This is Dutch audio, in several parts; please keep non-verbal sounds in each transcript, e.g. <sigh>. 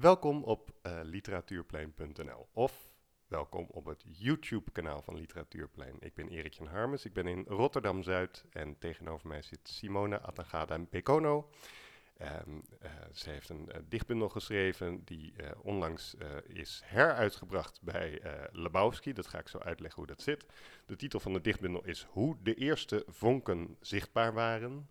Welkom op uh, literatuurplein.nl of welkom op het YouTube-kanaal van Literatuurplein. Ik ben Erik Jan Harmes, ik ben in Rotterdam-Zuid en tegenover mij zit Simone Atangada Bekono. Um, uh, ze heeft een uh, dichtbundel geschreven die onlangs is heruitgebracht bij Lebowski. Dat ga ik zo uitleggen hoe dat zit. De titel van de dichtbundel is Hoe de eerste vonken zichtbaar waren.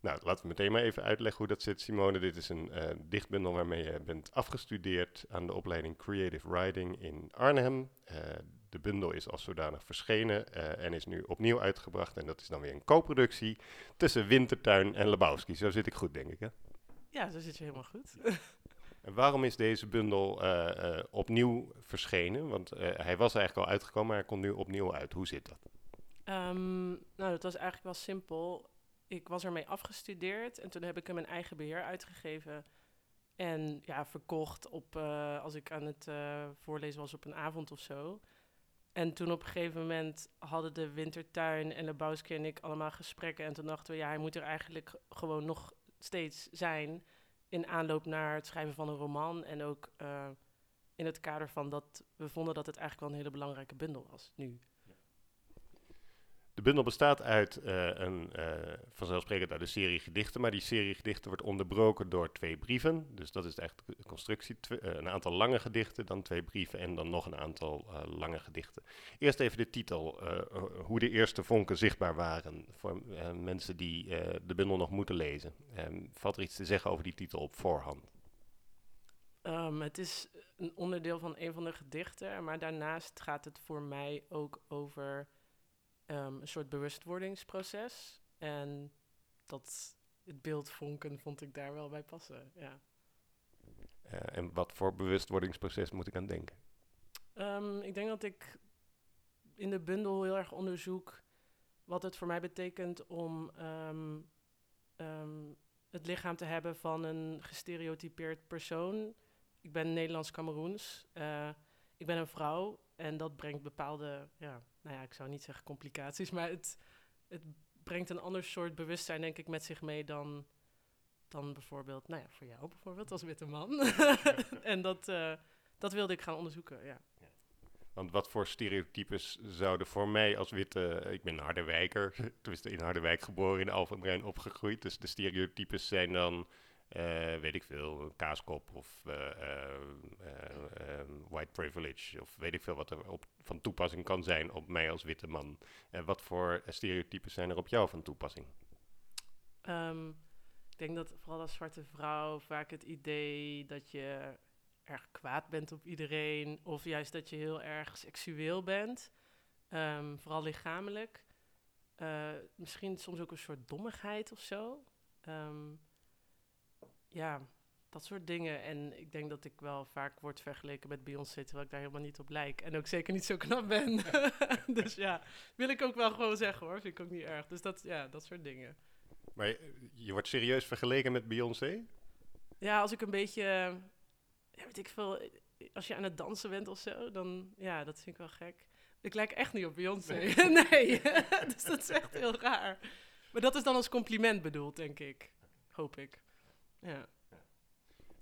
Nou, laten we meteen maar even uitleggen hoe dat zit, Simone. Dit is een dichtbundel waarmee je bent afgestudeerd aan de opleiding Creative Writing in Arnhem. de bundel is als zodanig verschenen en is nu opnieuw uitgebracht. En dat is dan weer een co-productie tussen Wintertuin en Lebowski. Zo zit ik goed, denk ik, hè? Ja, zo zit je helemaal goed. <laughs> En waarom is deze bundel opnieuw verschenen? Want hij was eigenlijk al uitgekomen, maar hij komt nu opnieuw uit. Hoe zit dat? Um, nou, dat was eigenlijk wel simpel. Ik was ermee afgestudeerd en toen heb ik hem een eigen beheer uitgegeven. En ja, verkocht op, als ik aan het voorlezen was op een avond of zo. En toen op een gegeven moment hadden de Wintertuin en Lebowski en ik allemaal gesprekken. En toen dachten we, ja, hij moet er eigenlijk gewoon nog steeds zijn in aanloop naar het schrijven van een roman. En ook uh, in het kader van dat we vonden dat het eigenlijk wel een hele belangrijke bundel was nu. De bundel bestaat uit uh, een, uh, vanzelfsprekend uit een serie gedichten, maar die serie gedichten wordt onderbroken door twee brieven. Dus dat is eigenlijk de constructie. Uh, een aantal lange gedichten, dan twee brieven en dan nog een aantal lange gedichten. Eerst even de titel, hoe de eerste vonken zichtbaar waren voor mensen die de bundel nog moeten lezen. Um, valt er iets te zeggen over die titel op voorhand? Um, het is een onderdeel van een van de gedichten, maar daarnaast gaat het voor mij ook over um, een soort bewustwordingsproces. En dat het beeld vonken vond ik daar wel bij passen, ja. Uh, en wat voor bewustwordingsproces moet ik aan denken? Um, ik denk dat ik in de bundel heel erg onderzoek wat het voor mij betekent om um, het lichaam te hebben van een gestereotypeerd persoon. Ik ben Nederlands-Cameroens. Uh, ik ben een vrouw en dat brengt bepaalde ja, nou ja, ik zou niet zeggen complicaties, maar het, het brengt een ander soort bewustzijn, denk ik, met zich mee dan, dan bijvoorbeeld, nou ja, voor jou bijvoorbeeld als witte man. <laughs> en dat, uh, dat wilde ik gaan onderzoeken, ja. Want wat voor stereotypes zouden voor mij als witte... Ik ben Harderwijker, <laughs> tenminste in Harderwijk geboren, in Alphen Brein opgegroeid. Dus de stereotypes zijn dan weet ik veel, kaaskop of uh, uh, white privilege of weet ik veel wat er op, van toepassing kan zijn op mij als witte man. Wat voor stereotypen zijn er op jou van toepassing? Um, ik denk dat vooral als zwarte vrouw vaak het idee dat je erg kwaad bent op iedereen of juist dat je heel erg seksueel bent, um, vooral lichamelijk. misschien soms ook een soort dommigheid of zo. Um, ja, dat soort dingen. En ik denk dat ik wel vaak word vergeleken met Beyoncé, terwijl ik daar helemaal niet op lijk. En ook zeker niet zo knap ben. <laughs> dus ja, wil ik ook wel gewoon zeggen hoor. Vind ik ook niet erg. Dus dat, ja, dat soort dingen. Maar je, wordt serieus vergeleken met Beyoncé? Ja, als ik een beetje, ja, weet ik veel, als je aan het dansen bent of zo, dan ja, dat vind ik wel gek. Ik lijk echt niet op Beyoncé. Nee, <laughs> nee. <laughs> dus dat is echt heel raar. Maar dat is dan als compliment bedoeld, denk ik. Hoop ik. Ja.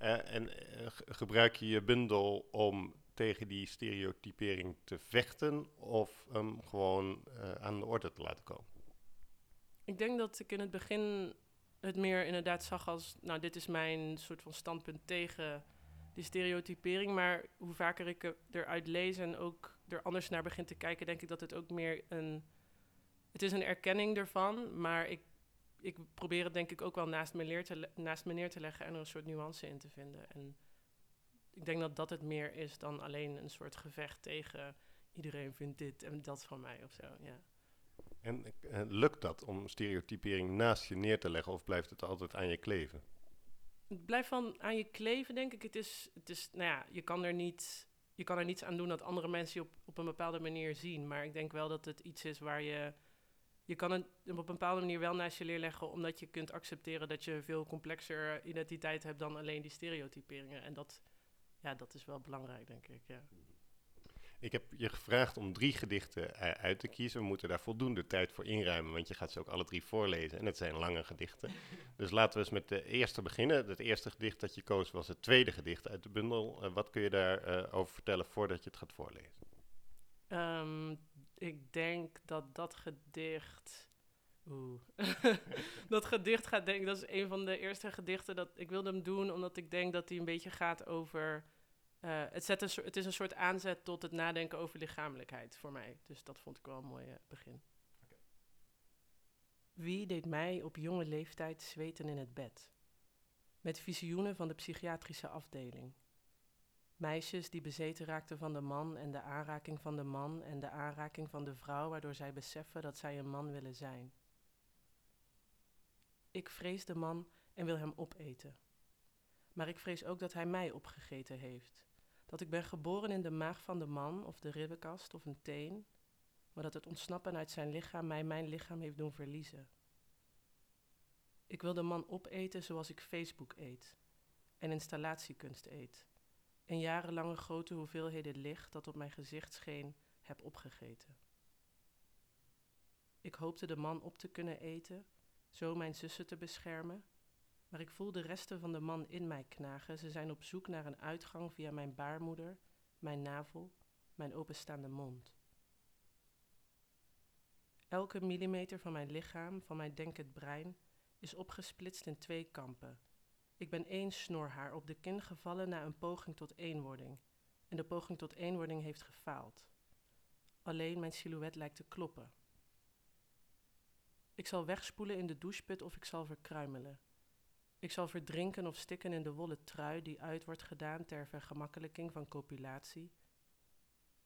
Uh, en uh, gebruik je je bundel om tegen die stereotypering te vechten of hem gewoon uh, aan de orde te laten komen? Ik denk dat ik in het begin het meer inderdaad zag als, nou, dit is mijn soort van standpunt tegen die stereotypering. Maar hoe vaker ik eruit lees en ook er anders naar begin te kijken, denk ik dat het ook meer een. Het is een erkenning ervan, maar ik ik probeer het denk ik ook wel naast me, leer te naast me neer te leggen en er een soort nuance in te vinden. En ik denk dat dat het meer is dan alleen een soort gevecht tegen iedereen vindt dit en dat van mij of zo. Ja. En uh, lukt dat om stereotypering naast je neer te leggen of blijft het altijd aan je kleven? Het blijft van aan je kleven, denk ik. Het is, het is nou ja, je kan er niet, je kan er niets aan doen dat andere mensen je op, op een bepaalde manier zien. Maar ik denk wel dat het iets is waar je je kan het op een bepaalde manier wel naast je leer leggen, omdat je kunt accepteren dat je een veel complexer identiteit hebt dan alleen die stereotyperingen. En dat, ja, dat is wel belangrijk, denk ik. Ja. Ik heb je gevraagd om drie gedichten eh, uit te kiezen. We moeten daar voldoende tijd voor inruimen, want je gaat ze ook alle drie voorlezen. En het zijn lange gedichten. <laughs> Dus laten we eens met de eerste beginnen. Het eerste gedicht dat je koos was het tweede gedicht uit de bundel. Eh, wat kun je daarover over vertellen voordat je het gaat voorlezen? Ehm, ik denk dat dat gedicht. Oeh. <laughs> dat gedicht gaat, denk ik, dat is een van de eerste gedichten dat ik wilde hem doen, omdat ik denk dat hij een beetje gaat over. eh, het, zet een, het is een soort aanzet tot het nadenken over lichamelijkheid voor mij. Dus dat vond ik wel een mooi begin. Wie deed mij op jonge leeftijd zweten in het bed? Met visioenen van de psychiatrische afdeling. Meisjes die bezeten raakten van de man en de aanraking van de man en de aanraking van de vrouw, waardoor zij beseffen dat zij een man willen zijn. Ik vrees de man en wil hem opeten. Maar ik vrees ook dat hij mij opgegeten heeft. Dat ik ben geboren in de maag van de man of de ribbenkast of een teen, maar dat het ontsnappen uit zijn lichaam mij mijn lichaam heeft doen verliezen. Ik wil de man opeten zoals ik Facebook eet en installatiekunst eet en jarenlange grote hoeveelheden licht dat op mijn gezicht scheen, heb opgegeten. Ik hoopte de man op te kunnen eten, zo mijn zussen te beschermen, maar ik voel de resten van de man in mij knagen. Ze zijn op zoek naar een uitgang via mijn baarmoeder, mijn navel, mijn openstaande mond. Elke millimeter van mijn lichaam, van mijn denkend brein, is opgesplitst in twee kampen. Ik ben één snorhaar op de kin gevallen na een poging tot eenwording. En de poging tot eenwording heeft gefaald. Alleen mijn silhouet lijkt te kloppen. Ik zal wegspoelen in de doucheput of ik zal verkruimelen. Ik zal verdrinken of stikken in de wollen trui die uit wordt gedaan ter vergemakkelijking van copulatie.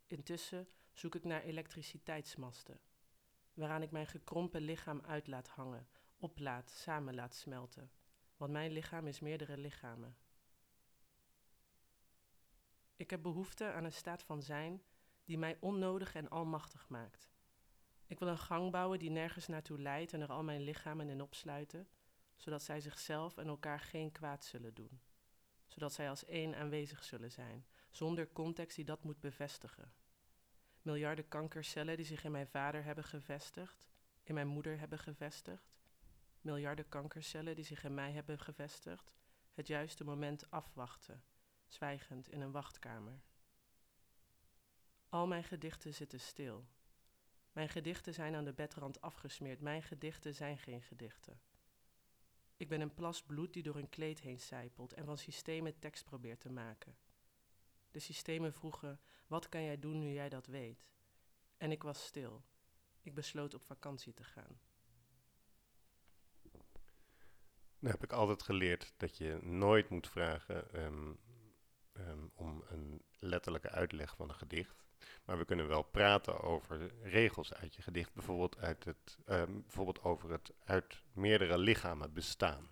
Intussen zoek ik naar elektriciteitsmasten, waaraan ik mijn gekrompen lichaam uit laat hangen, oplaat, samen laat smelten want mijn lichaam is meerdere lichamen. Ik heb behoefte aan een staat van zijn die mij onnodig en almachtig maakt. Ik wil een gang bouwen die nergens naartoe leidt en er al mijn lichamen in opsluiten, zodat zij zichzelf en elkaar geen kwaad zullen doen. Zodat zij als één aanwezig zullen zijn, zonder context die dat moet bevestigen. Miljarden kankercellen die zich in mijn vader hebben gevestigd, in mijn moeder hebben gevestigd, miljarden kankercellen die zich in mij hebben gevestigd, het juiste moment afwachten, zwijgend in een wachtkamer. Al mijn gedichten zitten stil. Mijn gedichten zijn aan de bedrand afgesmeerd. Mijn gedichten zijn geen gedichten. Ik ben een plas bloed die door een kleed heen sijpelt en van systemen tekst probeert te maken. De systemen vroegen: Wat kan jij doen nu jij dat weet? En ik was stil. Ik besloot op vakantie te gaan. Nou heb ik altijd geleerd dat je nooit moet vragen ehm, ehm, om een letterlijke uitleg van een gedicht. Maar we kunnen wel praten over regels uit je gedicht. Bijvoorbeeld, uit het, ehm, bijvoorbeeld over het uit meerdere lichamen bestaan.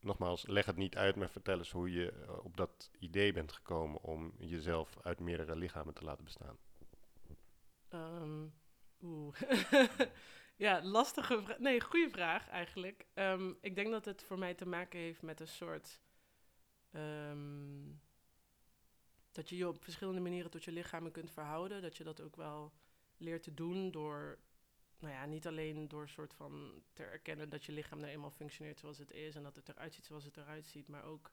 Nogmaals, leg het niet uit, maar vertel eens hoe je eh, op dat idee bent gekomen om jezelf uit meerdere lichamen te laten bestaan. Oeh. <laughs> ja, lastige vraag. Nee, goede vraag eigenlijk. Ehm, ik denk dat het voor mij te maken heeft met een soort. ehm, dat je je op verschillende manieren tot je lichamen kunt verhouden. Dat je dat ook wel leert te doen door. Nou ja, niet alleen door soort van te erkennen dat je lichaam nou eenmaal functioneert zoals het is en dat het eruit ziet zoals het eruit ziet, maar ook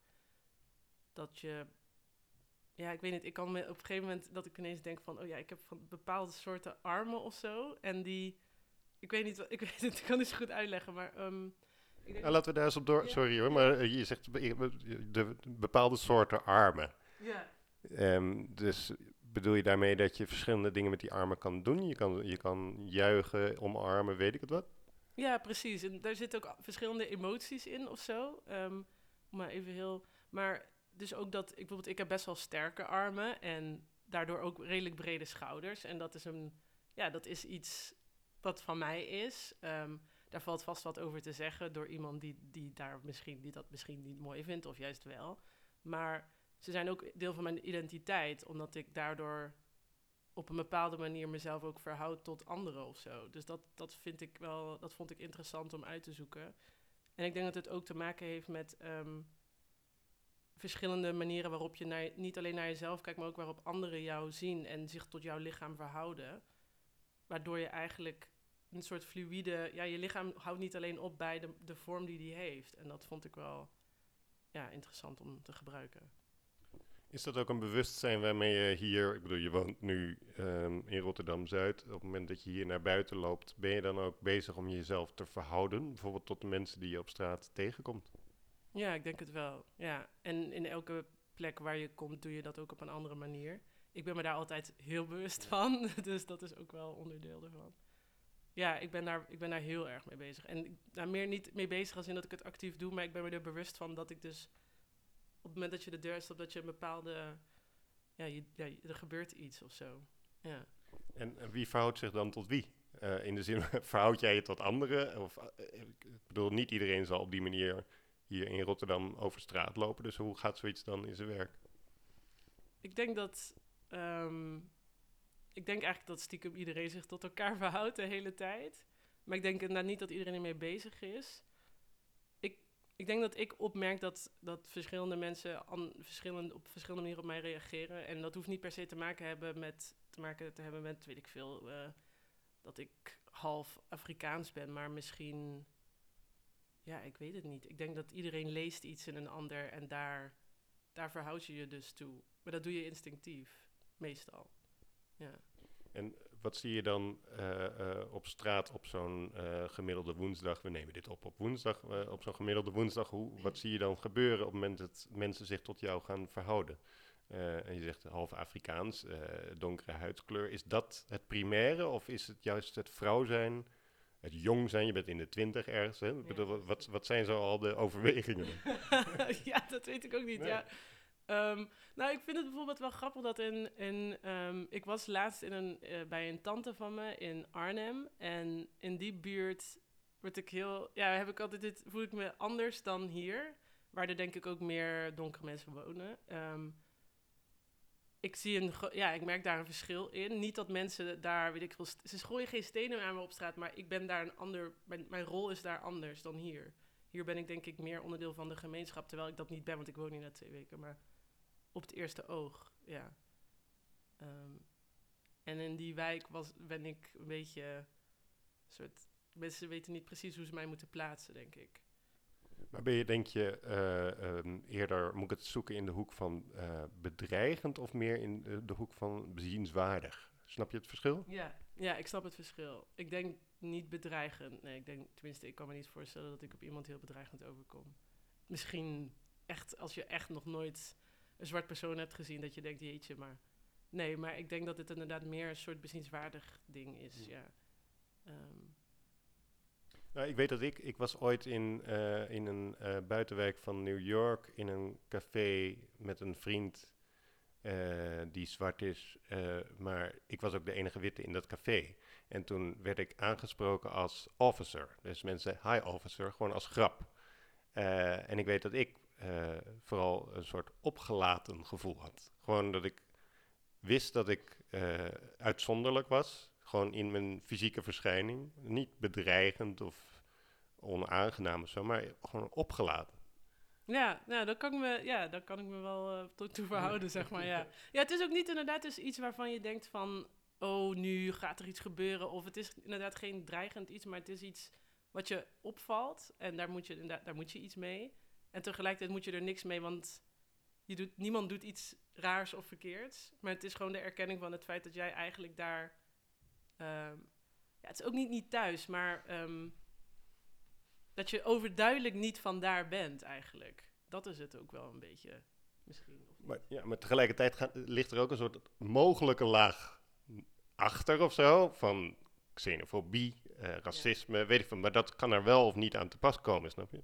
dat je ja, ik weet niet. Ik kan me op een gegeven moment dat ik ineens denk van, oh ja, ik heb van bepaalde soorten armen of zo. En die, ik weet niet, wat- ik <laughs> weet het, ik kan niet zo goed uitleggen, maar ehm, Nou, laten we daar eens op door. Ja. Sorry hoor, maar eh, je zegt be- de, de bepaalde soorten armen. ja, Ehm, dus bedoel je daarmee dat je verschillende dingen met die armen kan doen? Je kan, je kan juichen, omarmen, weet ik het wat? ja, precies. En daar zitten ook verschillende emoties in of zo. Ehm, maar even heel, maar dus ook dat, ik bijvoorbeeld, ik heb best wel sterke armen en daardoor ook redelijk brede schouders. En dat is een, ja, dat is iets wat van mij is. Ehm, daar valt vast wat over te zeggen door iemand die, die, daar misschien, die dat misschien niet mooi vindt of juist wel. Maar ze zijn ook deel van mijn identiteit, omdat ik daardoor op een bepaalde manier mezelf ook verhoud tot anderen of zo. Dus dat, dat vind ik wel, dat vond ik interessant om uit te zoeken. En ik denk dat het ook te maken heeft met, ehm, verschillende manieren waarop je niet alleen naar jezelf kijkt, maar ook waarop anderen jou zien en zich tot jouw lichaam verhouden. Waardoor je eigenlijk een soort fluïde, ja, je lichaam houdt niet alleen op bij de, de vorm die die heeft. En dat vond ik wel ja, interessant om te gebruiken. Is dat ook een bewustzijn waarmee je hier, ik bedoel, je woont nu ehm, in Rotterdam-Zuid. Op het moment dat je hier naar buiten loopt, ben je dan ook bezig om jezelf te verhouden? Bijvoorbeeld tot de mensen die je op straat tegenkomt? Ja, ik denk het wel. Ja, en in elke plek waar je komt, doe je dat ook op een andere manier. Ik ben me daar altijd heel bewust van, <laughs> dus dat is ook wel onderdeel ervan. Ja, ik ben daar, ik ben daar heel erg mee bezig. En ik- nou, meer niet mee bezig als in dat ik het actief doe, maar ik ben me er bewust van dat ik dus op het moment dat je de deur stapt, dat je een bepaalde, ja, je, ja, er gebeurt iets of zo. Ja. En, en wie verhoudt zich dan tot wie? Eh, in de zin, <laughs> verhoud jij je tot anderen? Of, eh, ik bedoel, niet iedereen zal op die manier hier in Rotterdam over straat lopen. Dus hoe gaat zoiets dan in zijn werk? Ik denk dat. Ehm, ik denk eigenlijk dat stiekem iedereen zich tot elkaar <laughs> verhoudt de hele tijd. Maar ik denk inderdaad niet dat iedereen ermee bezig is. Ik, ik denk dat ik opmerk dat, dat verschillende mensen an, op verschillende manieren op mij reageren. En dat hoeft niet per se te maken, hebben met, te, maken te hebben met, weet ik veel, eh, dat ik half Afrikaans ben. Maar misschien, ja, ik weet het niet. Ik denk dat iedereen leest iets in een ander en daar, daar verhoud je je dus toe. Maar dat doe je instinctief, meestal. Ja. En wat zie je dan eh, eh, op straat op zo'n eh, gemiddelde woensdag? We nemen dit op op woensdag. op zo'n gemiddelde woensdag, hoe, wat zie je dan gebeuren op het moment dat mensen zich tot jou gaan verhouden? En je zegt half Afrikaans, donkere huidskleur. Is dat het primaire of is het juist het vrouw zijn, het jong zijn? Je bent in de twintig ergens. Hè? Ik Ja. bedoel, wat, wat zijn zo al de overwegingen? <laughs> ja, dat weet ik ook niet. Nee. Ja. Ehm, nou, ik vind het bijvoorbeeld wel grappig dat in. in ehm, ik was laatst in een, eh, bij een tante van me in Arnhem. En in die buurt word ik heel. Ja, heb ik altijd dit, voel ik me anders dan hier. Waar er denk ik ook meer donkere mensen wonen. Ehm, ik zie een. Ja, ik merk daar een verschil in. Niet dat mensen daar, weet ik veel. Ze gooien geen stenen aan me op straat, maar ik ben daar een ander. Mijn, mijn rol is daar anders dan hier. Hier ben ik denk ik meer onderdeel van de gemeenschap, terwijl ik dat niet ben, want ik woon hier net twee weken. Maar op het eerste oog, ja. Ehm, en in die wijk was, ben ik een beetje soort... Mensen weten niet precies hoe ze mij moeten plaatsen, denk ik. Maar ben je, denk je, eh, ehm, eerder, moet ik het zoeken in de hoek van eh, bedreigend of meer in de, de hoek van bezienswaardig? Snap je het verschil? Ja. ja, ik snap het verschil. Ik denk niet bedreigend. Nee, ik denk, tenminste, ik kan me niet voorstellen dat ik op iemand heel bedreigend overkom. Misschien echt, als je echt nog nooit een zwart persoon hebt gezien, dat je denkt, jeetje, maar... Nee, maar ik denk dat het inderdaad meer een soort bezienswaardig ding is, ja. Ehm, Nou, ik weet dat ik, ik was ooit in, eh, in een eh, buitenwijk van New York in een café met een vriend eh, die zwart is, eh, maar ik was ook de enige witte in dat café. En toen werd ik aangesproken als officer. Dus mensen, hi officer, gewoon als grap. Eh, en ik weet dat ik eh, vooral een soort opgelaten gevoel had. Gewoon dat ik wist dat ik eh, uitzonderlijk was. Gewoon in mijn fysieke verschijning. Niet bedreigend of onaangenaam of zo, maar gewoon opgelaten. Ja, nou, dan kan ik me, ja, dan kan ik me wel eh, tot toe verhouden, zeg maar, ja. <laughs> Ja, het is ook niet inderdaad dus iets waarvan je denkt van... oh, nu gaat er iets gebeuren. Of het is inderdaad geen dreigend iets, maar het is iets wat je opvalt. En daar moet je, daar moet je iets mee. En tegelijkertijd moet je er niks mee, want je doet, niemand doet iets raars of verkeerds. Maar het is gewoon de erkenning van het feit dat jij eigenlijk daar... ehm, ja, het is ook niet, niet thuis, maar... ehm, dat je overduidelijk niet van daar bent, eigenlijk. Dat is het ook wel een beetje, misschien. Maar, ja, maar tegelijkertijd gaat- ligt er ook een soort mogelijke laag achter of zo. Van xenofobie, eh, racisme, weet ik veel. Maar dat kan er wel of niet aan te pas komen, snap je?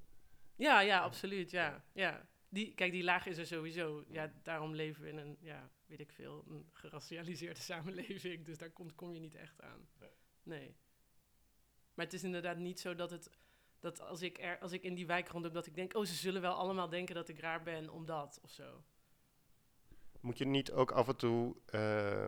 Ja, ja, absoluut, ja. ja. Die, kijk, die laag is er sowieso. Ja, daarom leven we in een, ja, weet ik veel, een geracialiseerde <laughs> samenleving. Dus daar komt, kom je niet echt aan. Nee. Nee. Maar het is inderdaad niet zo dat het... Dat als ik, er, als ik in die wijk rondom, dat ik denk... Oh, ze zullen wel allemaal denken dat ik raar ben omdat, of zo. Moet je niet ook af en toe... eh,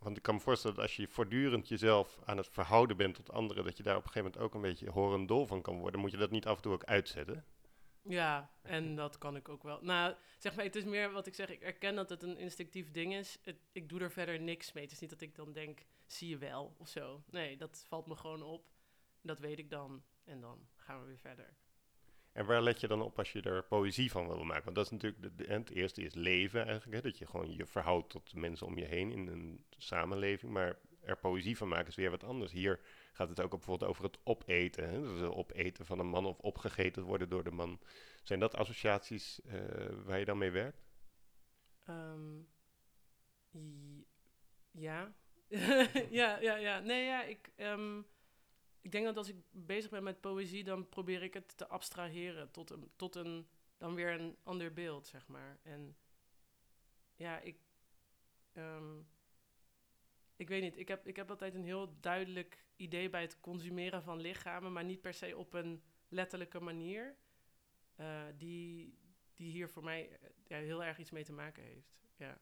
want ik kan me voorstellen dat als je voortdurend jezelf aan het verhouden bent tot anderen... dat je daar op een gegeven moment ook een beetje horendol van kan worden. Moet je dat niet af en toe ook uitzetten? Ja, en dat kan ik ook wel. Nou, zeg maar, het is meer wat ik zeg. Ik erken dat het een instinctief ding is. Ik doe er verder niks mee. Het is niet dat ik dan denk, zie je wel of zo. Nee, dat valt me gewoon op. Dat weet ik dan. En dan gaan we weer verder. En waar let je dan op als je er poëzie van wil maken? Want dat is natuurlijk, de, het eerste is leven eigenlijk. Hè? Dat je gewoon je verhoudt tot mensen om je heen in een samenleving. Maar er poëzie van maken is weer wat anders. Hier gaat het ook bijvoorbeeld over het opeten. Hè? Dus het opeten van een man of opgegeten worden door de man. Zijn dat associaties eh, waar je dan mee werkt? Ehm, ja. <laughs> ja, ja, ja. Nee, ja, ik, ehm, ik denk dat als ik bezig ben met poëzie, dan probeer ik het te abstraheren tot een, tot een dan weer een ander beeld, zeg maar. En ja, ik, ehm, ik weet niet, ik heb, ik heb altijd een heel duidelijk idee bij het consumeren van lichamen, maar niet per se op een letterlijke manier, eh, die, die hier voor mij eh, ja, heel erg iets mee te maken heeft. Ja.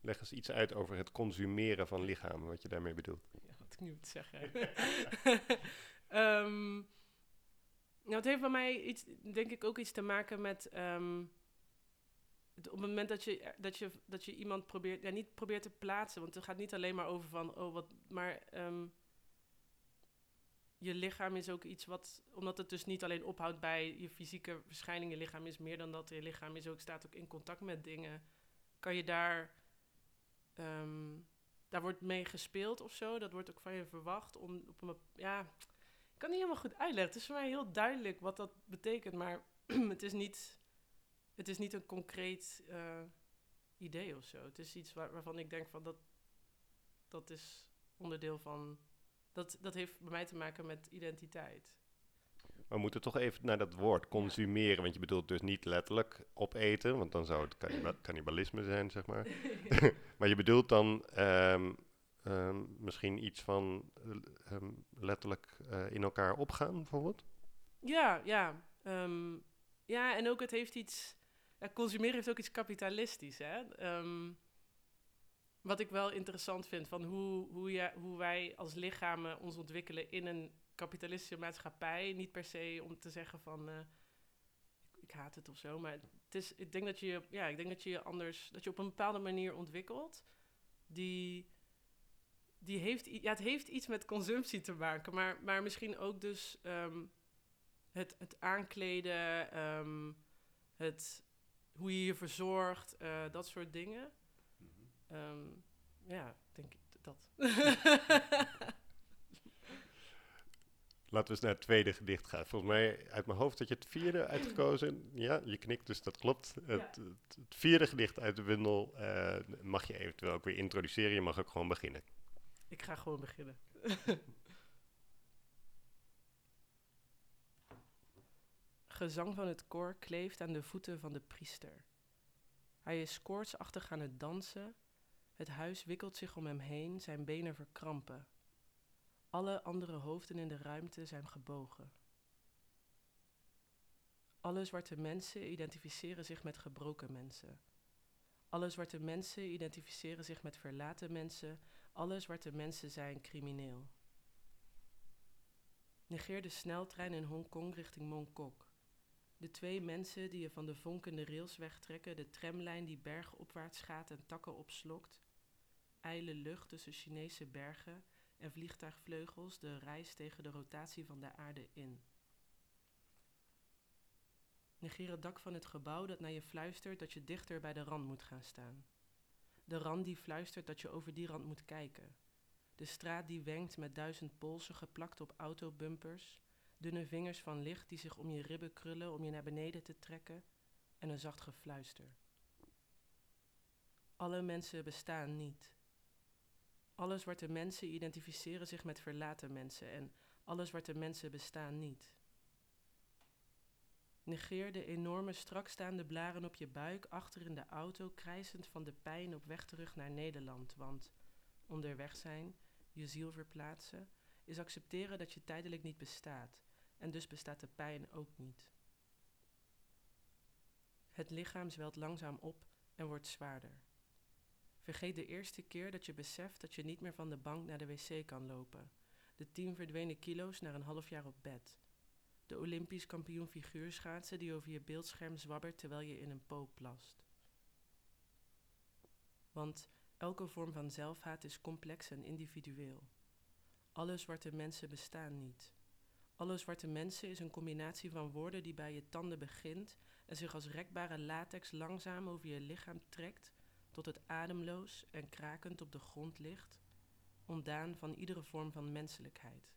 Leg eens iets uit over het consumeren van lichamen, wat je daarmee bedoelt. Ik nu moet zeggen. <laughs> Ehm, nou, het heeft bij mij iets, denk ik ook iets te maken met. ehm, op het moment dat je, dat, je, dat je iemand probeert, ja, niet probeert te plaatsen, want het gaat niet alleen maar over van, oh wat, maar ehm, je lichaam is ook iets wat, omdat het dus niet alleen ophoudt bij je fysieke verschijning, je lichaam is meer dan dat, je lichaam is ook, staat ook in contact met dingen, kan je daar, daar wordt mee gespeeld of zo, dat wordt ook van je verwacht om op een, ja, ik kan niet helemaal goed uitleggen, het is voor mij heel duidelijk wat dat betekent, maar <clears throat> het is niet, het is niet een concreet eh, idee of zo. Het is iets waar, waarvan ik denk van dat, dat is onderdeel van, dat, dat heeft bij mij te maken met identiteit. Maar we moeten toch even naar dat woord consumeren. Want je bedoelt dus niet letterlijk opeten, want dan zou het canniba- <laughs> cannibalisme zijn, zeg maar. <laughs> <laughs> maar je bedoelt dan ehm, ehm, misschien iets van eh, ehm, letterlijk eh, in elkaar opgaan, bijvoorbeeld? Ja, ja. ja, en ook het heeft iets. Ja, consumeren heeft ook iets kapitalistisch. Hè? Wat ik wel interessant vind van hoe, hoe, je, hoe wij als lichamen ons ontwikkelen in een kapitalistische maatschappij. Niet per se om te zeggen van eh, ik, ik haat het of zo. Maar het is, ik denk dat je ja, ik denk dat je je anders, dat je op een bepaalde manier ontwikkelt. Die, die heeft, ja, het heeft iets met consumptie te maken, maar, maar misschien ook dus ehm, het, het aankleden, ehm, het, hoe je je verzorgt, eh, dat soort dingen. Ehm, ja, denk ik dat. <laughs> <laughs> Laten we eens naar het tweede gedicht gaan. Volgens mij uit mijn hoofd had je het vierde uitgekozen. Ja, je knikt, dus dat klopt. Het, het, het vierde gedicht uit de bundel eh, mag je eventueel ook weer introduceren. Je mag ook gewoon beginnen. ik ga gewoon beginnen. <laughs> Gezang van het koor kleeft aan de voeten van de priester. Hij is koortsachtig aan het dansen. Het huis wikkelt zich om hem heen, zijn benen verkrampen. Alle andere hoofden in de ruimte zijn gebogen. Alle zwarte mensen identificeren zich met gebroken mensen. Alle zwarte mensen identificeren zich met verlaten mensen. Alle zwarte mensen zijn crimineel. Negeer de sneltrein in Hongkong richting Mongkok. De twee mensen die je van de vonkende rails wegtrekken, de tramlijn die bergopwaarts gaat en takken opslokt. Ijle lucht tussen Chinese bergen en vliegtuigvleugels, de reis tegen de rotatie van de aarde in. Negeer het dak van het gebouw dat naar je fluistert dat je dichter bij de rand moet gaan staan. De rand die fluistert dat je over die rand moet kijken. De straat die wenkt met duizend polsen geplakt op autobumpers. Dunne vingers van licht die zich om je ribben krullen om je naar beneden te trekken. En een zacht gefluister. Alle mensen bestaan niet. Alle zwarte mensen identificeren zich met verlaten mensen en alle zwarte mensen bestaan niet. Negeer de enorme strakstaande blaren op je buik achter in de auto, krijsend van de pijn op weg terug naar Nederland. Want onderweg zijn, je ziel verplaatsen, is accepteren dat je tijdelijk niet bestaat. En dus bestaat de pijn ook niet. Het lichaam zwelt langzaam op en wordt zwaarder. Vergeet de eerste keer dat je beseft dat je niet meer van de bank naar de wc kan lopen. De tien verdwenen kilo's naar een half jaar op bed. De Olympisch kampioen figuurschaatsen die over je beeldscherm zwabbert terwijl je in een poop plast. Want elke vorm van zelfhaat is complex en individueel. Alle zwarte mensen bestaan niet. Alle zwarte mensen is een combinatie van woorden die bij je tanden begint en zich als rekbare latex langzaam over je lichaam trekt tot het ademloos en krakend op de grond ligt, ontdaan van iedere vorm van menselijkheid.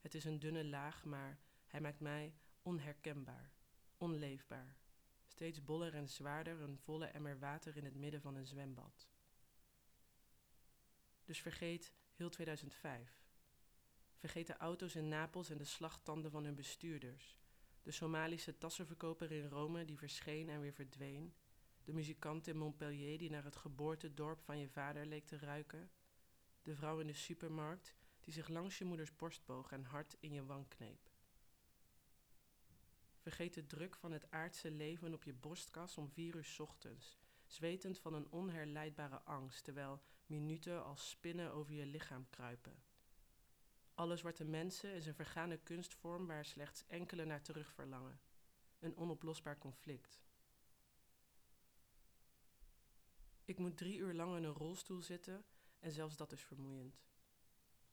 Het is een dunne laag, maar hij maakt mij onherkenbaar, onleefbaar. Steeds boller en zwaarder een volle emmer water in het midden van een zwembad. Dus vergeet heel 2005. Vergeet de auto's in Napels en de slagtanden van hun bestuurders. De Somalische tassenverkoper in Rome die verscheen en weer verdween. De muzikant in Montpellier die naar het geboortedorp van je vader leek te ruiken. De vrouw in de supermarkt die zich langs je moeders borst boog en hard in je wang kneep. Vergeet de druk van het aardse leven op je borstkas om vier uur ochtends, zwetend van een onherleidbare angst, terwijl minuten als spinnen over je lichaam kruipen. Alle zwarte mensen is een vergane kunstvorm waar slechts enkele naar terug verlangen. Een onoplosbaar conflict. Ik moet drie uur lang in een rolstoel zitten en zelfs dat is vermoeiend.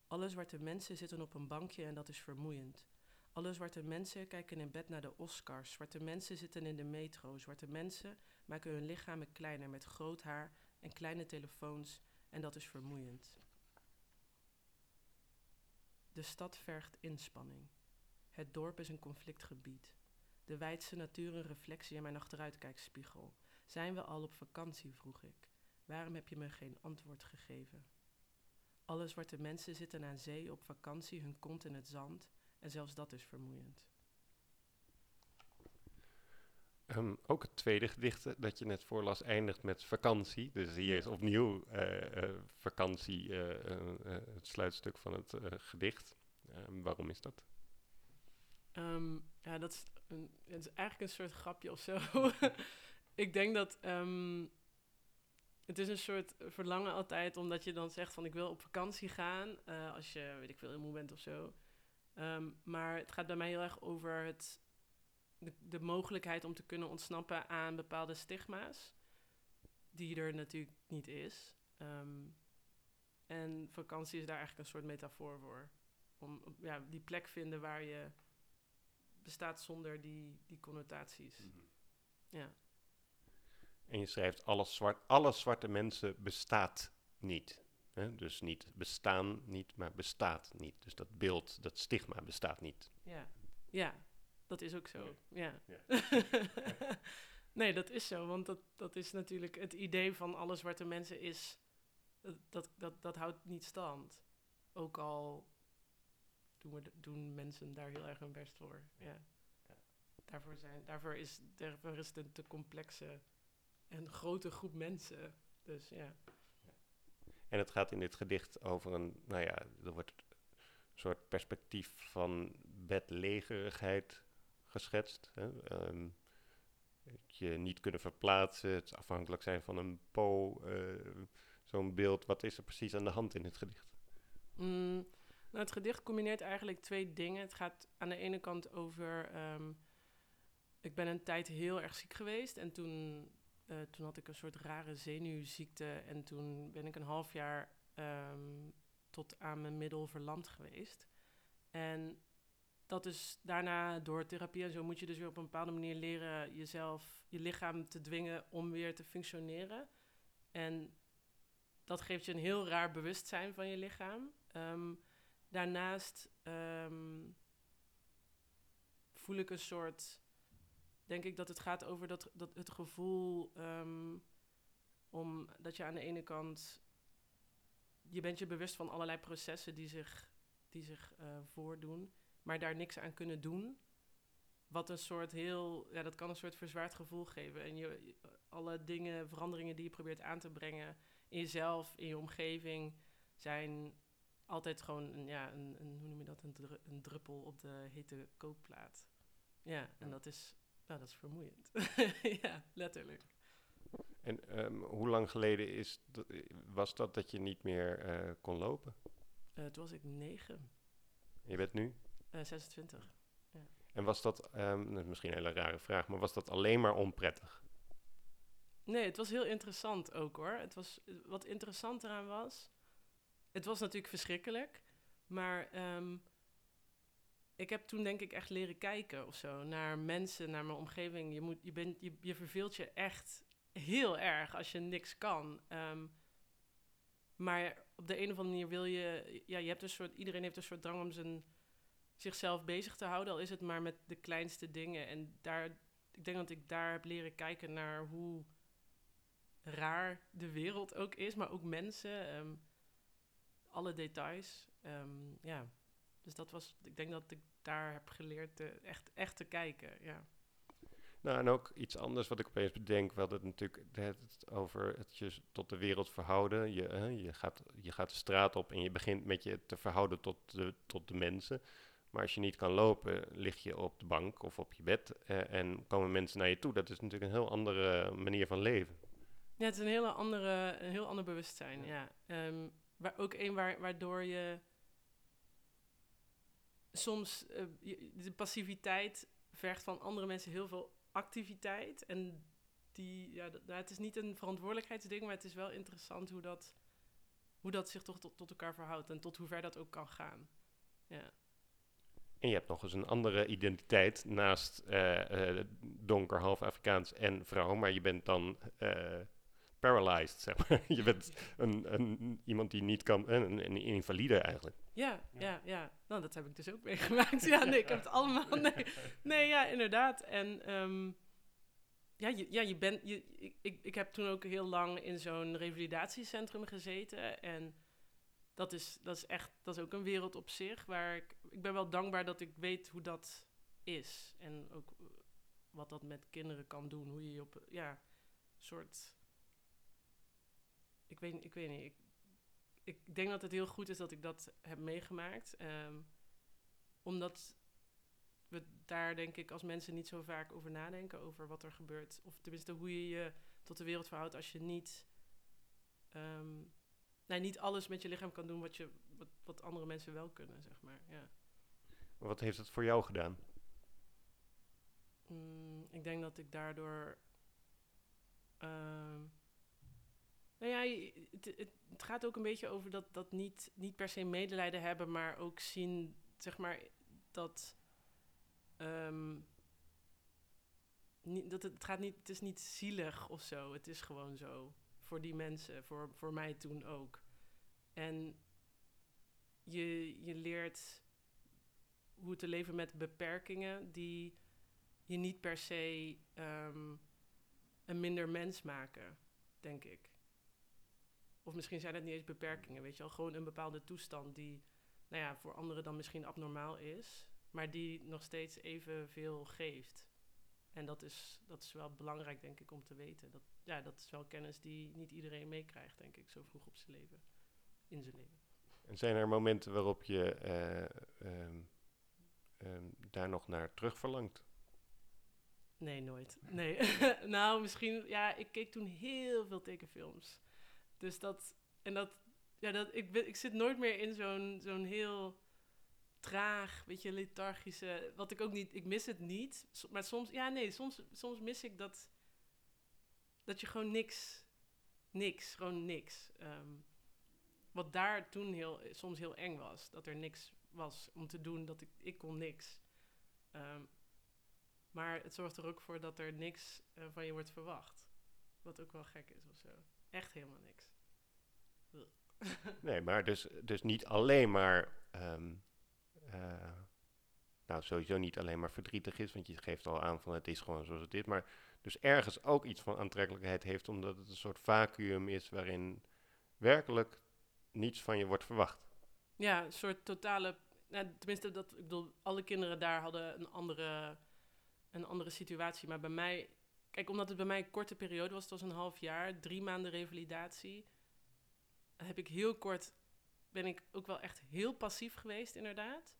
Alle zwarte mensen zitten op een bankje en dat is vermoeiend. Alle zwarte mensen kijken in bed naar de Oscars. Zwarte mensen zitten in de metro. Zwarte mensen maken hun lichamen kleiner met groot haar en kleine telefoons en dat is vermoeiend. De stad vergt inspanning. Het dorp is een conflictgebied. De wijdse natuur een reflectie in mijn achteruitkijkspiegel. Zijn we al op vakantie, vroeg ik. Waarom heb je me geen antwoord gegeven? Alle zwarte mensen zitten aan zee op vakantie, hun kont in het zand, en zelfs dat is vermoeiend. Ehm, ook het tweede gedicht dat je net voorlas eindigt met vakantie. Dus hier is opnieuw uh, uh, vakantie uh, het sluitstuk van het gedicht. Um, waarom is dat? Um, ja, dat is, een, het is eigenlijk een soort grapje of zo. <laughs> ik denk dat het is een soort verlangen altijd, omdat je dan zegt van ik wil op vakantie gaan. als je, weet ik veel, heel moe bent of zo. maar het gaat bij mij heel erg over het de, de mogelijkheid om te kunnen ontsnappen aan bepaalde stigma's, die er natuurlijk niet is. Ehm, en vakantie is daar eigenlijk een soort metafoor voor. Om ja, die plek vinden waar je bestaat zonder die, die connotaties. Mhm. Ja. En je schrijft, alle, zwart, alle zwarte mensen bestaat niet. Hè? Dus niet bestaan niet, maar bestaat niet. Dus dat beeld, dat stigma bestaat niet. Ja, ja dat is ook zo. Ja. ja. <laughs> nee, dat is zo. Want dat, dat is natuurlijk het idee van alle zwarte mensen is. Dat, dat, dat, houdt niet stand. Ook al doen, we, doen mensen daar heel erg hun best voor. Ja. Daarvoor, zijn, daarvoor, is, daarvoor is het een te complexe en grote groep mensen. Dus ja. En het gaat in dit gedicht over een, nou ja, er wordt een soort perspectief van bedlegerigheid geschetst. Hè? Um, je niet kunnen verplaatsen, het afhankelijk zijn van een po, uh, zo'n beeld. Wat is er precies aan de hand in het gedicht? Mm, nou, het gedicht combineert eigenlijk twee dingen. Het gaat aan de ene kant over. Um, ik ben een tijd heel erg ziek geweest en toen, uh, toen had ik een soort rare zenuwziekte en toen ben ik een half jaar um, tot aan mijn middel verlamd geweest. En dat is daarna door therapie en zo moet je dus weer op een bepaalde manier leren jezelf, je lichaam te dwingen om weer te functioneren. En dat geeft je een heel raar bewustzijn van je lichaam. Um, daarnaast um, voel ik een soort, denk ik dat het gaat over dat, dat het gevoel um, om dat je aan de ene kant, je bent je bewust van allerlei processen die zich, die zich uh, voordoen maar daar niks aan kunnen doen. Wat een soort heel, ja, dat kan een soort verzwaard gevoel geven. En je, alle dingen, veranderingen die je probeert aan te brengen in jezelf, in je omgeving, zijn altijd gewoon een, ja, een, een hoe noem je dat, een, een druppel op de hete kookplaat. Ja, en dat is, nou, dat is vermoeiend. <laughs> ja, letterlijk. En um, hoe lang geleden is was dat dat je niet meer uh, kon lopen? Uh, toen was ik negen. Je bent nu? 26. En was dat, ehm, dat is misschien een hele rare vraag, maar was dat alleen maar onprettig? Nee, het was heel interessant ook hoor. Het was, wat interessant eraan was, het was natuurlijk verschrikkelijk, maar ehm, ik heb toen denk ik echt leren kijken of zo naar mensen, naar mijn omgeving. Je, moet, je, bent, je, je verveelt je echt heel erg als je niks kan. Ehm, maar op de een of andere manier wil je, ja, je hebt een soort, iedereen heeft een soort drang om zijn, zichzelf bezig te houden, al is het maar met de kleinste dingen. En daar, ik denk dat ik daar heb leren kijken naar hoe raar de wereld ook is, maar ook mensen, ehm, alle details. Ehm, ja, dus dat was, ik denk dat ik daar heb geleerd echt, echt te kijken, ja. Nou, en ook iets anders wat ik opeens bedenk. We hadden het natuurlijk het over het je tot de wereld verhouden. Je, je, gaat, je gaat de straat op en je begint met je te verhouden tot de, tot de mensen. Maar als je niet kan lopen, lig je op de bank of op je bed eh, en komen mensen naar je toe. Dat is natuurlijk een heel andere manier van leven. Ja, het is een, hele andere, een heel ander bewustzijn, ja. Ehm, waar, ook een waar, waardoor je soms uh, de passiviteit vergt van andere mensen heel veel activiteit. En die, ja, dat, nou, het is niet een verantwoordelijkheidsding, maar het is wel interessant hoe dat, hoe dat zich toch tot, tot elkaar verhoudt en tot hoe ver dat ook kan gaan. Ja. En je hebt nog eens een andere identiteit naast uh, uh, donker, half Afrikaans en vrouw, maar je bent dan paralyzed, zeg maar. <laughs> je bent een, een, iemand die niet kan, een, een invalide eigenlijk. Ja, ja, ja. Nou, dat heb ik dus ook meegemaakt. <laughs> ja, nee, ik heb het allemaal. Nee, nee ja, inderdaad. En um, ja, je, ja, je bent. Je, ik, ik, ik heb toen ook heel lang in zo'n revalidatiecentrum gezeten. En dat is, dat is echt, dat is ook een wereld op zich. Waar ik, ik ben wel dankbaar dat ik weet hoe dat is. En ook wat dat met kinderen kan doen. Hoe je je op, ja, soort. Ik weet, ik weet niet. Ik, ik denk dat het heel goed is dat ik dat heb meegemaakt. Um, omdat we daar denk ik als mensen niet zo vaak over nadenken, over wat er gebeurt. Of tenminste hoe je je tot de wereld verhoudt als je niet, um, nee, niet alles met je lichaam kan doen wat, je, wat, wat andere mensen wel kunnen, zeg maar. Ja. Wat heeft het voor jou gedaan? Mm, ik denk dat ik daardoor... Um, nou ja, het, het, gaat ook een beetje over dat, dat niet, niet per se medelijden hebben, maar ook zien, zeg maar, dat. Um, niet, dat het, gaat niet, het is niet zielig of zo. Het is gewoon zo. Voor die mensen, voor, voor mij toen ook. En je, je leert hoe te leven met beperkingen die je niet per se um, een minder mens maken, denk ik. Of misschien zijn het niet eens beperkingen, weet je wel. Gewoon een bepaalde toestand die, nou ja, voor anderen dan misschien abnormaal is. Maar die nog steeds evenveel geeft. En dat is, dat is wel belangrijk, denk ik, om te weten. Dat, ja, dat is wel kennis die niet iedereen meekrijgt, denk ik, zo vroeg op zijn leven. In zijn leven. En zijn er momenten waarop je uh, um, um, daar nog naar terug verlangt? Nee, nooit. Nee. <laughs> nou, misschien, ja, ik keek toen heel veel tekenfilms. Dus dat, en dat, ja, dat, ik, ik zit nooit meer in zo'n zo'n heel traag, beetje lethargische, wat ik ook niet, ik mis het niet, maar soms, ja nee, soms, soms mis ik dat, dat je gewoon niks, niks, gewoon niks. Um, wat daar toen heel, soms heel eng was, dat er niks was om te doen, dat ik, ik kon niks. Um, maar het zorgt er ook voor dat er niks uh, van je wordt verwacht. Wat ook wel gek is of zo. Echt helemaal niks. nee, maar dus, dus niet alleen maar. Um, uh, nou, sowieso niet alleen maar verdrietig is, want je geeft al aan van het is gewoon zoals het is. Maar dus ergens ook iets van aantrekkelijkheid heeft, omdat het een soort vacuüm is waarin werkelijk niets van je wordt verwacht. Ja, een soort totale. Nou, tenminste, dat, ik bedoel, alle kinderen daar hadden een andere, een andere situatie. Maar bij mij, kijk, omdat het bij mij een korte periode was, het was een half jaar, drie maanden revalidatie heb ik heel kort, ben ik ook wel echt heel passief geweest, inderdaad.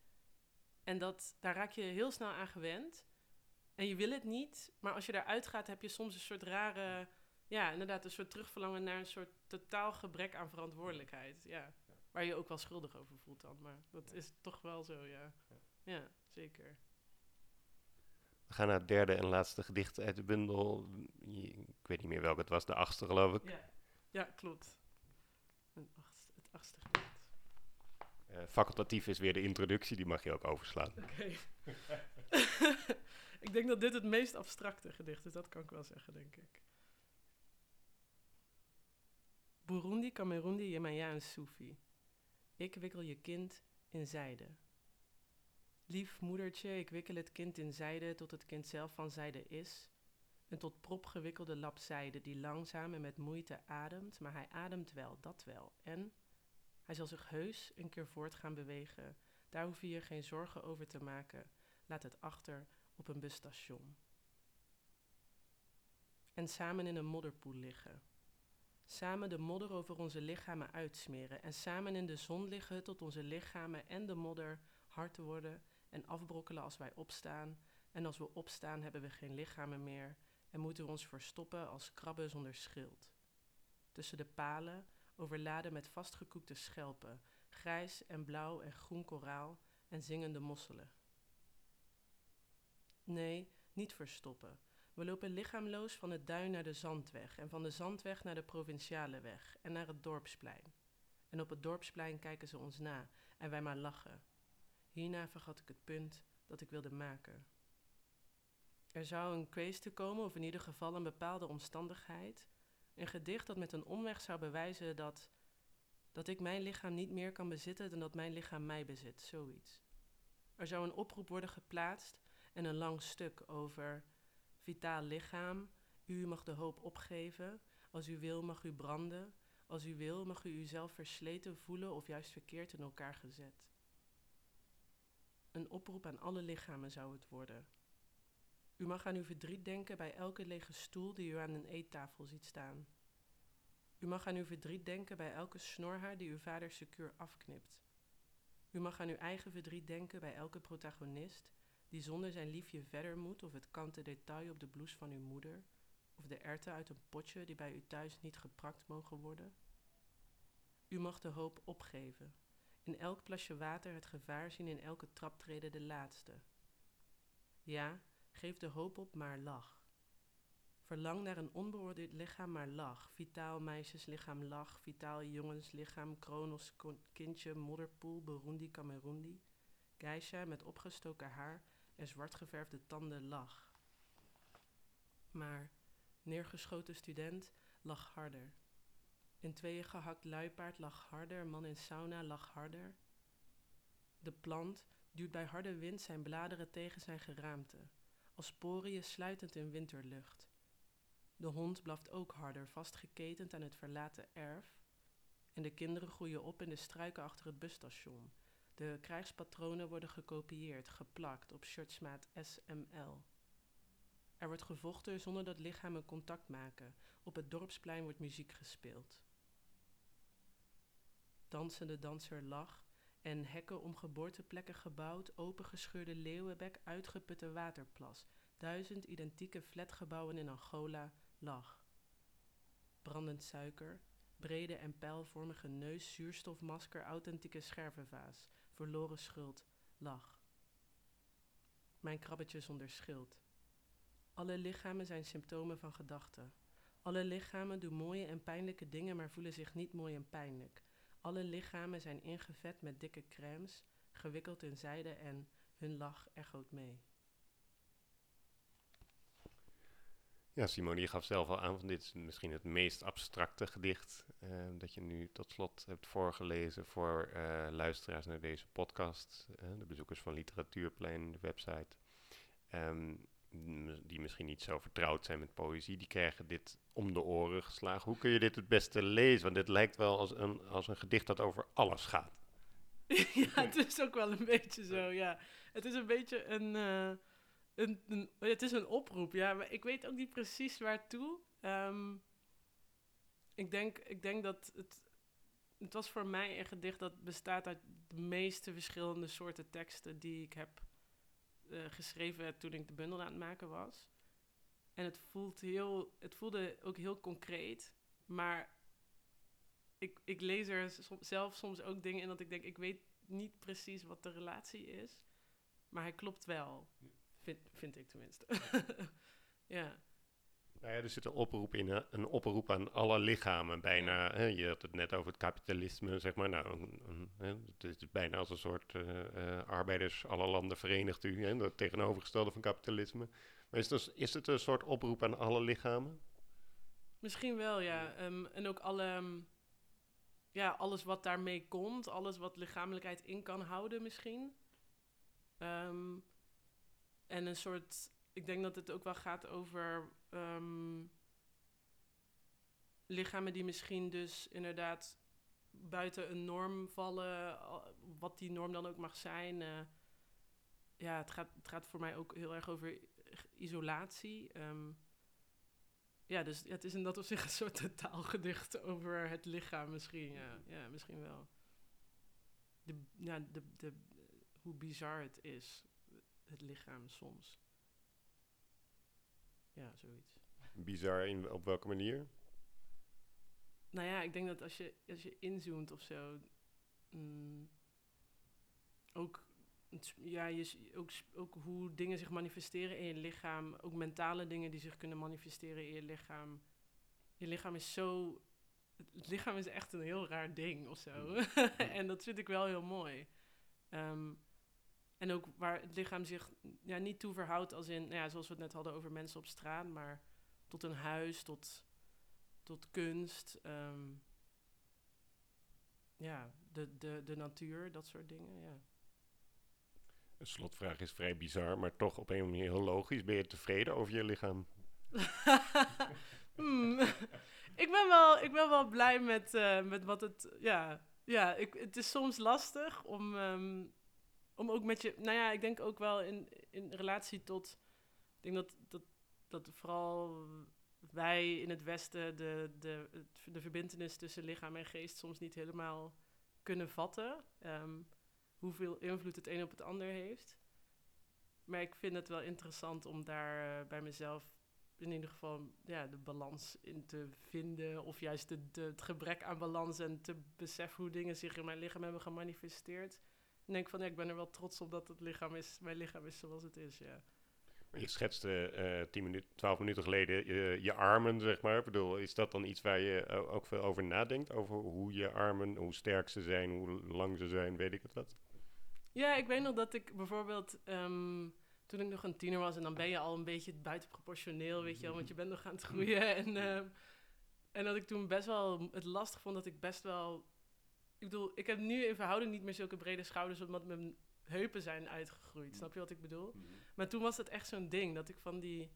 En dat, daar raak je heel snel aan gewend. En je wil het niet, maar als je daaruit gaat, heb je soms een soort rare, ja, inderdaad, een soort terugverlangen naar een soort totaal gebrek aan verantwoordelijkheid. Ja. Waar je ook wel schuldig over voelt dan, maar dat is toch wel zo, ja. Ja, zeker. We gaan naar het derde en laatste gedicht uit de bundel. Ik weet niet meer welke het was, de achtste geloof ik. Ja, ja klopt. Een achtste, het achtste gedicht. Uh, facultatief is weer de introductie, die mag je ook overslaan. Oké. <laughs> ik denk dat dit het meest abstracte gedicht is, dat kan ik wel zeggen, denk ik. Burundi, Kamerundi, Yemaya en Sufi. Ik wikkel je kind in zijde. Lief moedertje, ik wikkel het kind in zijde tot het kind zelf van zijde is. Een tot prop gewikkelde lap zijde die langzaam en met moeite ademt, maar hij ademt wel, dat wel. En hij zal zich heus een keer voort gaan bewegen. Daar hoef je je geen zorgen over te maken. Laat het achter op een busstation. En samen in een modderpoel liggen. Samen de modder over onze lichamen uitsmeren. En samen in de zon liggen tot onze lichamen en de modder hard worden en afbrokkelen als wij opstaan. En als we opstaan hebben we geen lichamen meer en moeten we ons verstoppen als krabben zonder schild. Tussen de palen, overladen met vastgekoekte schelpen, grijs en blauw en groen koraal en zingende mosselen. Nee, niet verstoppen. We lopen lichaamloos van het duin naar de zandweg en van de zandweg naar de provinciale weg en naar het dorpsplein. En op het dorpsplein kijken ze ons na en wij maar lachen. Hierna vergat ik het punt dat ik wilde maken. Er zou een kwestie komen, of in ieder geval een bepaalde omstandigheid, een gedicht dat met een omweg zou bewijzen dat, dat ik mijn lichaam niet meer kan bezitten dan dat mijn lichaam mij bezit, zoiets. Er zou een oproep worden geplaatst en een lang stuk over vitaal lichaam. U mag de hoop opgeven. Als u wil, mag u branden. Als u wil, mag u uzelf versleten voelen of juist verkeerd in elkaar gezet. Een oproep aan alle lichamen zou het worden. U mag aan uw verdriet denken bij elke lege stoel die u aan een eettafel ziet staan. U mag aan uw verdriet denken bij elke snorhaar die uw vader secuur afknipt. U mag aan uw eigen verdriet denken bij elke protagonist die zonder zijn liefje verder moet, of het kante detail op de blouse van uw moeder, of de erten uit een potje die bij u thuis niet geprakt mogen worden. U mag de hoop opgeven, in elk plasje water het gevaar zien, in elke traptreden de laatste. Ja, geef de hoop op, maar lach. Verlang naar een onbeoordeeld lichaam, maar lach. Vitaal meisjeslichaam, lach. Vitaal jongenslichaam, kronos, kindje, modderpoel, Burundi, Kamerundi. Geisha met opgestoken haar en zwartgeverfde tanden lag. Maar neergeschoten student lag harder. In tweeën gehakt luipaard lag harder, man in sauna lag harder. De plant duwt bij harde wind zijn bladeren tegen zijn geraamte, als poriën sluitend in winterlucht. De hond blaft ook harder, vastgeketend aan het verlaten erf. En de kinderen groeien op in de struiken achter het busstation, de krijgspatronen worden gekopieerd, geplakt op shirtsmaat SML. Er wordt gevochten zonder dat lichamen contact maken. Op het dorpsplein wordt muziek gespeeld. Dansende danser lach en hekken om geboorteplekken gebouwd, opengescheurde leeuwenbek, uitgeputte waterplas, duizend identieke flatgebouwen in Angola lag. Brandend suiker, brede en pijlvormige neus, zuurstofmasker, authentieke schervenvaas, verloren schuld, lach. Mijn krabbetje zonder schild. Alle lichamen zijn symptomen van gedachten. Alle lichamen doen mooie en pijnlijke dingen, maar voelen zich niet mooi en pijnlijk. Alle lichamen zijn ingevet met dikke crèmes, gewikkeld in zijde en hun lach echoot mee. Ja, Simone, je gaf zelf al aan van dit is misschien het meest abstracte gedicht uh, dat je nu tot slot hebt voorgelezen voor uh, luisteraars naar deze podcast, uh, de bezoekers van Literatuurplein, de website, um, die misschien niet zo vertrouwd zijn met poëzie, die krijgen dit om de oren geslagen. Hoe kun je dit het beste lezen? Want dit lijkt wel als een, als een gedicht dat over alles gaat. <laughs> ja, het <laughs> is ook wel een beetje zo, ja. Het is een beetje een een, het is een oproep, ja. Maar ik weet ook niet precies waartoe. Um, ik, denk, ik denk dat het... Het was voor mij een gedicht dat bestaat uit de meeste verschillende soorten teksten die ik heb uh, geschreven toen ik de bundel aan het maken was. En het, voelt heel, het voelde ook heel concreet, maar ik, ik lees er zelf soms ook dingen in dat ik denk, ik weet niet precies wat de relatie is, maar hij klopt wel Vind, vind ik tenminste. ja. <laughs> Nou ja, er zit een oproep in, hè, een oproep aan alle lichamen bijna. Hè, je had het net over het kapitalisme, zeg maar. Nou, een, een, hè, het is bijna als een soort eh, eh, arbeiders, alle landen verenigt u, hè, dat tegenovergestelde van kapitalisme. Maar is, dus, is het een soort oproep aan alle lichamen? Misschien wel, ja. Ehm, en ook alle, ehm, ja, alles wat daarmee komt, alles wat lichamelijkheid in kan houden misschien. Ehm, en een soort, ik denk dat het ook wel gaat over ehm, lichamen die misschien dus inderdaad buiten een norm vallen, al- wat die norm dan ook mag zijn. eh. ja, het gaat, het gaat voor mij ook heel erg over isolatie. ehm. ja, dus het is in dat opzicht een soort totaalgedicht over het lichaam misschien. Ja, ja misschien wel. De, ja, de, de, hoe bizar het is, het lichaam soms. Ja, zoiets. Bizar in, op welke manier? Nou ja, ik denk dat als je, als je inzoomt of zo, mm, ook, ja, je, ook, ook hoe dingen zich manifesteren in je lichaam, ook mentale dingen die zich kunnen manifesteren in je lichaam. Je lichaam is zo, het lichaam is echt een heel raar ding of zo. <laughs> en dat vind ik wel heel mooi. Ehm, en ook waar het lichaam zich ja, niet toe verhoudt als in, nou ja, zoals we het net hadden over mensen op straat, maar tot een huis, tot tot kunst. ehm, ja, de, de, de natuur, dat soort dingen, ja. Een slotvraag is vrij bizar, maar toch op een manier heel logisch. Ben je tevreden over je lichaam? <laughs> Hmm. <laughs> ik, ben wel, ik ben wel blij met, eh, met wat het... Ja, ja ik, het is soms lastig om, ehm, om ook met je... Nou ja, ik denk ook wel in, in relatie tot... Ik denk dat, dat, dat vooral wij in het Westen de, de, de verbindenis tussen lichaam en geest soms niet helemaal kunnen vatten. ehm, hoeveel invloed het een op het ander heeft. Maar ik vind het wel interessant om daar eh, bij mezelf in ieder geval ja, de balans in te vinden. Of juist de, de, het gebrek aan balans en te beseffen hoe dingen zich in mijn lichaam hebben gemanifesteerd. En denk van ja, ik ben er wel trots op dat het lichaam is, mijn lichaam is zoals het is. Ja. Je schetste eh 10 minuten, 12 minuten geleden je, je armen, zeg maar. Ik bedoel, is dat dan iets waar je eh, ook veel over nadenkt? Over hoe je armen, hoe sterk ze zijn, hoe lang ze zijn, weet ik het wat? Ja, ik weet nog dat ik bijvoorbeeld ehm, toen ik nog een tiener was en dan ben je al een beetje buitenproportioneel, weet je wel, want je bent nog aan het groeien. En, ehm, en dat ik toen best wel het lastig vond dat ik best wel. Ik bedoel, ik heb nu in verhouding niet meer zulke brede schouders, omdat mijn heupen zijn uitgegroeid. Snap je wat ik bedoel? Maar toen was het echt zo'n ding dat ik van die,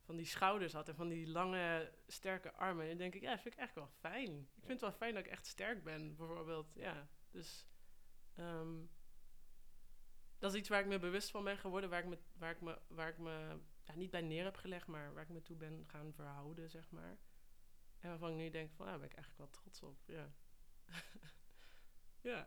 van die schouders had en van die lange, sterke armen. En dan denk ik, ja, dat vind ik echt wel fijn. Ik vind het wel fijn dat ik echt sterk ben, bijvoorbeeld. Ja, dus ehm, dat is iets waar ik me bewust van ben geworden, waar ik me, waar ik me, waar ik me ja, niet bij neer heb gelegd, maar waar ik me toe ben gaan verhouden, zeg maar. En waarvan ik nu denk van, ja, daar ben ik eigenlijk wel trots op, ja. <laughs> ja.